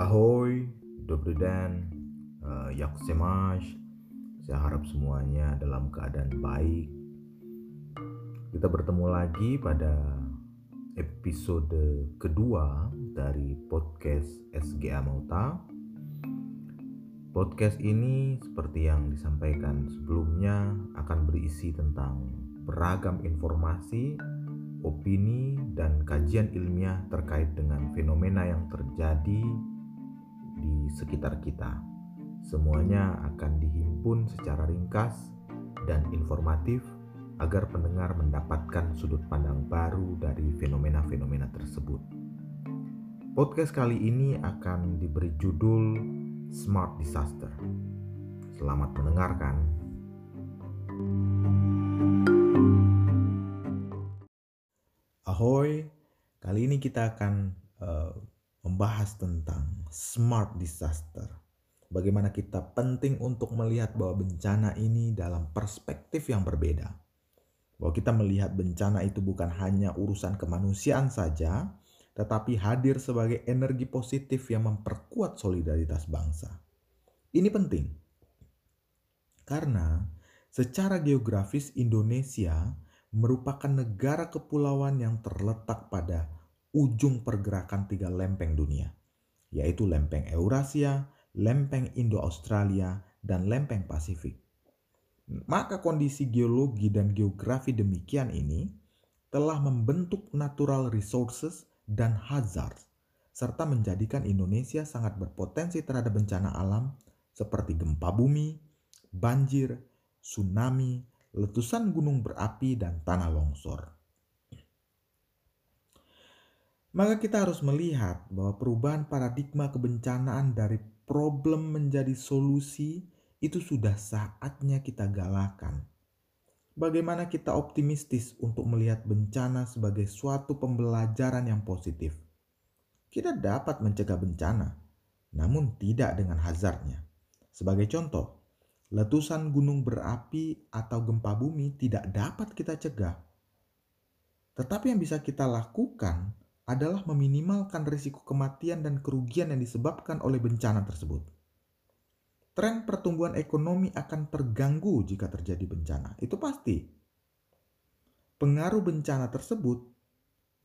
Ahoy, Dobry Dan, uh, Jak Semash. Saya harap semuanya dalam keadaan baik. Kita bertemu lagi pada episode kedua dari podcast SGA Mauta. Podcast ini seperti yang disampaikan sebelumnya akan berisi tentang beragam informasi, opini, dan kajian ilmiah terkait dengan fenomena yang terjadi di sekitar kita. Semuanya akan dihimpun secara ringkas dan informatif agar pendengar mendapatkan sudut pandang baru dari fenomena-fenomena tersebut. Podcast kali ini akan diberi judul Smart Disaster. Selamat mendengarkan. Ahoy, kali ini kita akan uh, membahas tentang smart disaster. Bagaimana kita penting untuk melihat bahwa bencana ini dalam perspektif yang berbeda. Bahwa kita melihat bencana itu bukan hanya urusan kemanusiaan saja, tetapi hadir sebagai energi positif yang memperkuat solidaritas bangsa. Ini penting karena secara geografis Indonesia merupakan negara kepulauan yang terletak pada ujung pergerakan tiga lempeng dunia, yaitu lempeng Eurasia, lempeng Indo-Australia, dan lempeng Pasifik. Maka kondisi geologi dan geografi demikian ini telah membentuk natural resources dan hazard, serta menjadikan Indonesia sangat berpotensi terhadap bencana alam seperti gempa bumi, banjir, tsunami, letusan gunung berapi, dan tanah longsor. Maka kita harus melihat bahwa perubahan paradigma kebencanaan dari problem menjadi solusi itu sudah saatnya kita galakan. Bagaimana kita optimistis untuk melihat bencana sebagai suatu pembelajaran yang positif? Kita dapat mencegah bencana, namun tidak dengan hazardnya. Sebagai contoh, letusan gunung berapi atau gempa bumi tidak dapat kita cegah. Tetapi yang bisa kita lakukan adalah meminimalkan risiko kematian dan kerugian yang disebabkan oleh bencana tersebut. Tren pertumbuhan ekonomi akan terganggu jika terjadi bencana, itu pasti. Pengaruh bencana tersebut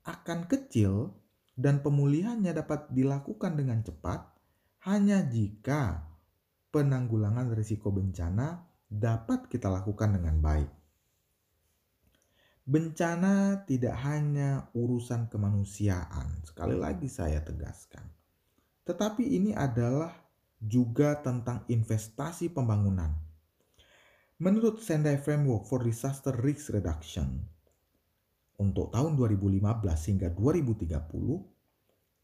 akan kecil dan pemulihannya dapat dilakukan dengan cepat hanya jika penanggulangan risiko bencana dapat kita lakukan dengan baik. Bencana tidak hanya urusan kemanusiaan, sekali lagi saya tegaskan. Tetapi ini adalah juga tentang investasi pembangunan. Menurut Sendai Framework for Disaster Risk Reduction, untuk tahun 2015 hingga 2030,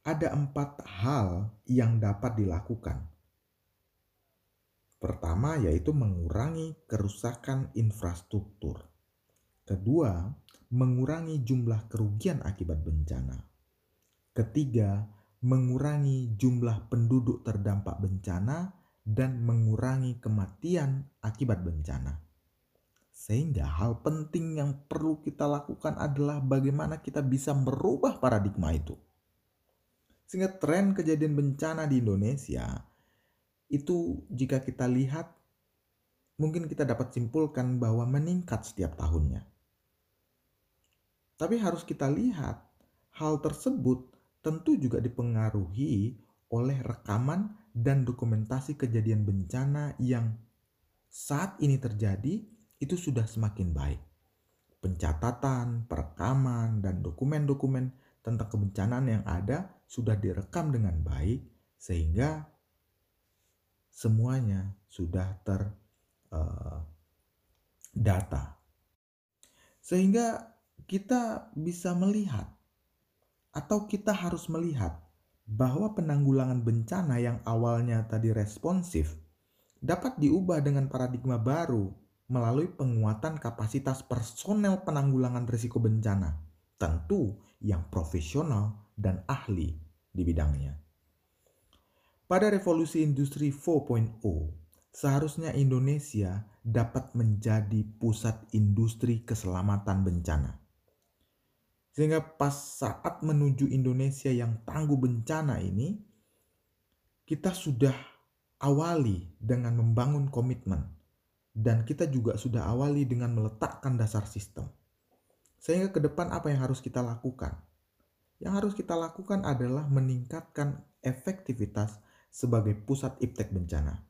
ada empat hal yang dapat dilakukan. Pertama yaitu mengurangi kerusakan infrastruktur. Kedua, mengurangi jumlah kerugian akibat bencana. Ketiga, mengurangi jumlah penduduk terdampak bencana dan mengurangi kematian akibat bencana. Sehingga hal penting yang perlu kita lakukan adalah bagaimana kita bisa merubah paradigma itu. Sehingga tren kejadian bencana di Indonesia itu jika kita lihat mungkin kita dapat simpulkan bahwa meningkat setiap tahunnya. Tapi harus kita lihat, hal tersebut tentu juga dipengaruhi oleh rekaman dan dokumentasi kejadian bencana yang saat ini terjadi itu sudah semakin baik. Pencatatan, perekaman, dan dokumen-dokumen tentang kebencanaan yang ada sudah direkam dengan baik sehingga semuanya sudah terdata. Uh, sehingga kita bisa melihat atau kita harus melihat bahwa penanggulangan bencana yang awalnya tadi responsif dapat diubah dengan paradigma baru melalui penguatan kapasitas personel penanggulangan risiko bencana, tentu yang profesional dan ahli di bidangnya. Pada revolusi industri 4.0, seharusnya Indonesia dapat menjadi pusat industri keselamatan bencana Sehingga pas saat menuju Indonesia yang tangguh bencana ini, kita sudah awali dengan membangun komitmen dan kita juga sudah awali dengan meletakkan dasar sistem. Sehingga ke depan apa yang harus kita lakukan? Yang harus kita lakukan adalah meningkatkan efektivitas sebagai pusat iptek bencana.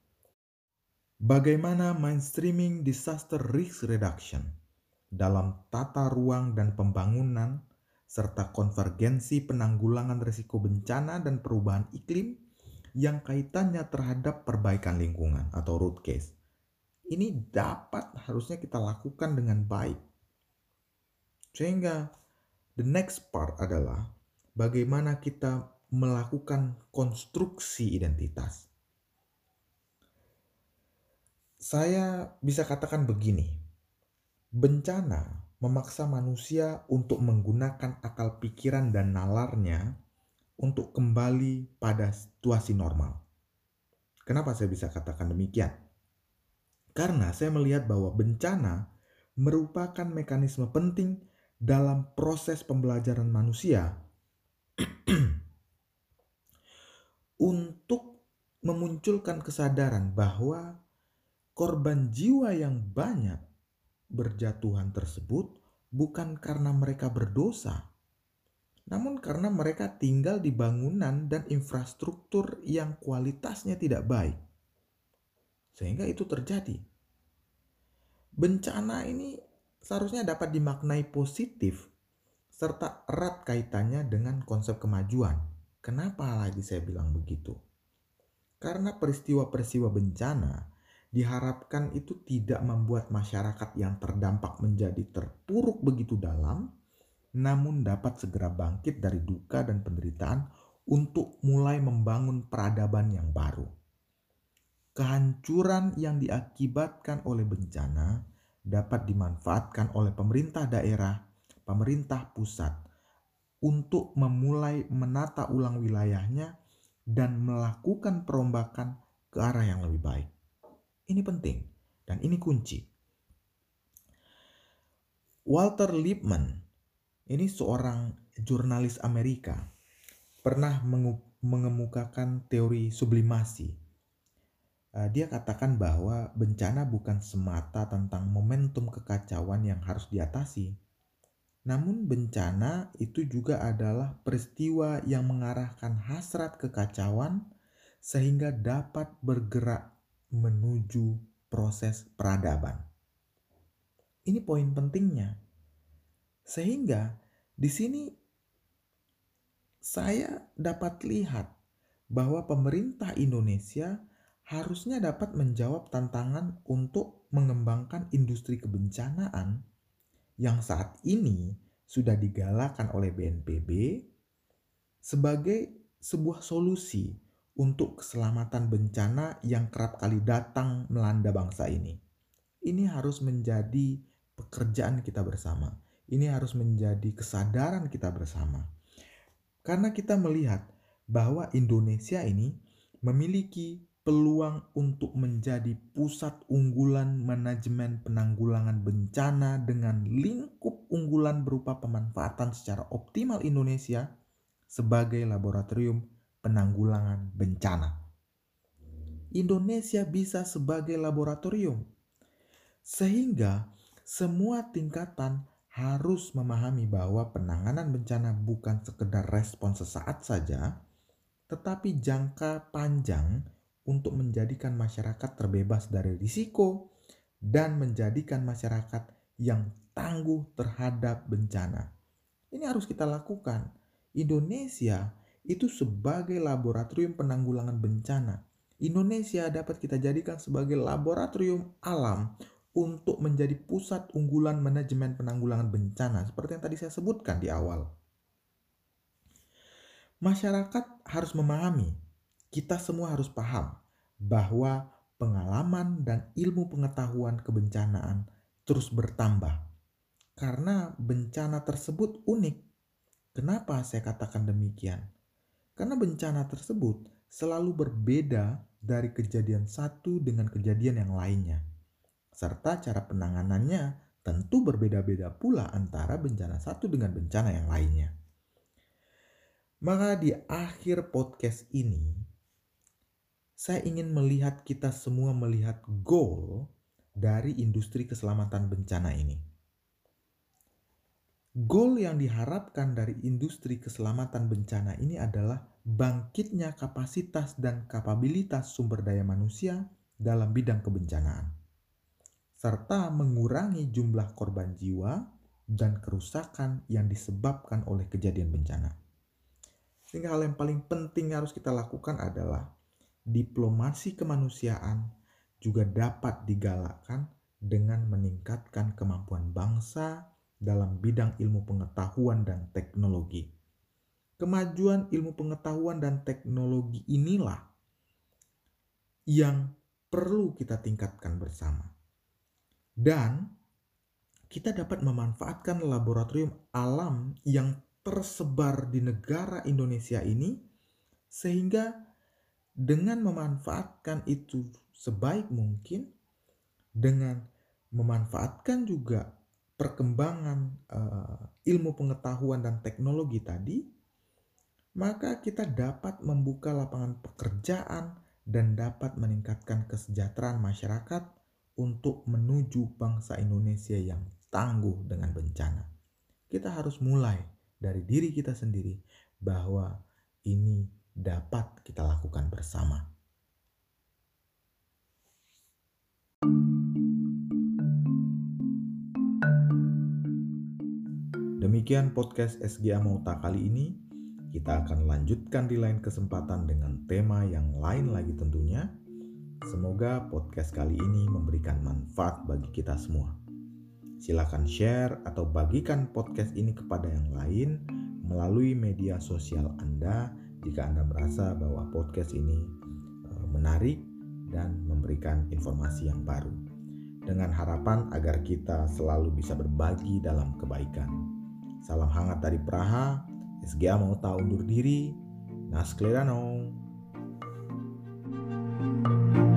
Bagaimana mainstreaming disaster risk reduction dalam tata ruang dan pembangunan serta konvergensi penanggulangan risiko bencana dan perubahan iklim yang kaitannya terhadap perbaikan lingkungan atau root case ini dapat harusnya kita lakukan dengan baik. Sehingga the next part adalah bagaimana kita melakukan konstruksi identitas. Saya bisa katakan begini, bencana memaksa manusia untuk menggunakan akal pikiran dan nalarnya untuk kembali pada situasi normal. Kenapa saya bisa katakan demikian? Karena saya melihat bahwa bencana merupakan mekanisme penting dalam proses pembelajaran manusia untuk memunculkan kesadaran bahwa korban jiwa yang banyak berjatuhan tersebut bukan karena mereka berdosa, namun karena mereka tinggal di bangunan dan infrastruktur yang kualitasnya tidak baik sehingga itu terjadi. Bencana ini seharusnya dapat dimaknai positif serta erat kaitannya dengan konsep kemajuan. Kenapa lagi saya bilang begitu? Karena peristiwa-peristiwa bencana diharapkan itu tidak membuat masyarakat yang terdampak menjadi terpuruk begitu dalam, namun dapat segera bangkit dari duka dan penderitaan untuk mulai membangun peradaban yang baru. Kehancuran yang diakibatkan oleh bencana dapat dimanfaatkan oleh pemerintah daerah, pemerintah pusat untuk memulai menata ulang wilayahnya dan melakukan perombakan ke arah yang lebih baik. Ini penting dan ini kunci. Walter Lippmann ini seorang jurnalis Amerika pernah mengemukakan teori sublimasi uh, dia katakan bahwa bencana bukan semata tentang momentum kekacauan yang harus diatasi. Namun bencana itu juga adalah peristiwa yang mengarahkan hasrat kekacauan sehingga dapat bergerak menuju proses peradaban. Ini poin pentingnya. Sehingga di sini saya dapat lihat bahwa pemerintah Indonesia harusnya dapat menjawab tantangan untuk mengembangkan industri kebencanaan yang saat ini sudah digalakan oleh BNPB sebagai sebuah solusi untuk keselamatan bencana yang kerap kali datang melanda bangsa ini. Ini harus menjadi pekerjaan kita bersama. Ini harus menjadi kesadaran kita bersama. Karena kita melihat bahwa Indonesia ini memiliki peluang untuk menjadi pusat unggulan manajemen penanggulangan bencana dengan lingkup unggulan berupa pemanfaatan secara optimal Indonesia sebagai laboratorium penanggulangan bencana. Indonesia bisa sebagai laboratorium, sehingga semua tingkatan harus memahami bahwa penanganan bencana bukan sekedar respon sesaat saja, tetapi jangka panjang untuk menjadikan masyarakat terbebas dari risiko dan menjadikan masyarakat yang tangguh terhadap bencana. Ini harus kita lakukan. Indonesia itu sebagai laboratorium penanggulangan bencana. Indonesia dapat kita jadikan sebagai laboratorium alam untuk menjadi pusat unggulan manajemen penanggulangan bencana seperti yang tadi saya sebutkan di awal. Masyarakat harus memahami kita semua harus paham bahwa pengalaman dan ilmu pengetahuan kebencanaan terus bertambah. Karena bencana tersebut unik. Kenapa saya katakan demikian? Karena bencana tersebut selalu berbeda dari kejadian satu dengan kejadian yang lainnya. Serta cara penanganannya tentu berbeda-beda pula antara bencana satu dengan bencana yang lainnya. Maka di akhir podcast ini, saya ingin melihat kita semua melihat goal dari industri keselamatan bencana ini. Goal yang diharapkan dari industri keselamatan bencana ini adalah bangkitnya kapasitas dan kapabilitas sumber daya manusia dalam bidang kebencanaan, serta mengurangi jumlah korban jiwa dan kerusakan yang disebabkan oleh kejadian bencana. Sehingga hal yang paling penting yang harus kita lakukan adalah diplomasi kemanusiaan juga dapat digalakkan dengan meningkatkan kemampuan bangsa dalam bidang ilmu pengetahuan dan teknologi. Kemajuan ilmu pengetahuan dan teknologi inilah yang perlu kita tingkatkan bersama. Dan kita dapat memanfaatkan laboratorium alam yang tersebar di negara Indonesia ini sehingga dengan memanfaatkan itu sebaik mungkin dengan memanfaatkan juga perkembangan uh, ilmu pengetahuan dan teknologi tadi, maka kita dapat membuka lapangan pekerjaan dan dapat meningkatkan kesejahteraan masyarakat untuk menuju bangsa Indonesia yang tangguh dengan bencana. Kita harus mulai dari diri kita sendiri bahwa ini dapat kita lakukan bersama. Demikian podcast SGA Mauta kali ini. Kita akan lanjutkan di lain kesempatan dengan tema yang lain lagi tentunya. Semoga podcast kali ini memberikan manfaat bagi kita semua. Silakan share atau bagikan podcast ini kepada yang lain melalui media sosial Anda jika Anda merasa bahwa podcast ini eh, menarik dan memberikan informasi yang baru. Dengan harapan agar kita selalu bisa berbagi dalam kebaikan. Salam hangat dari Praha. SGA mau tahu undur diri. Nasklerano. thank you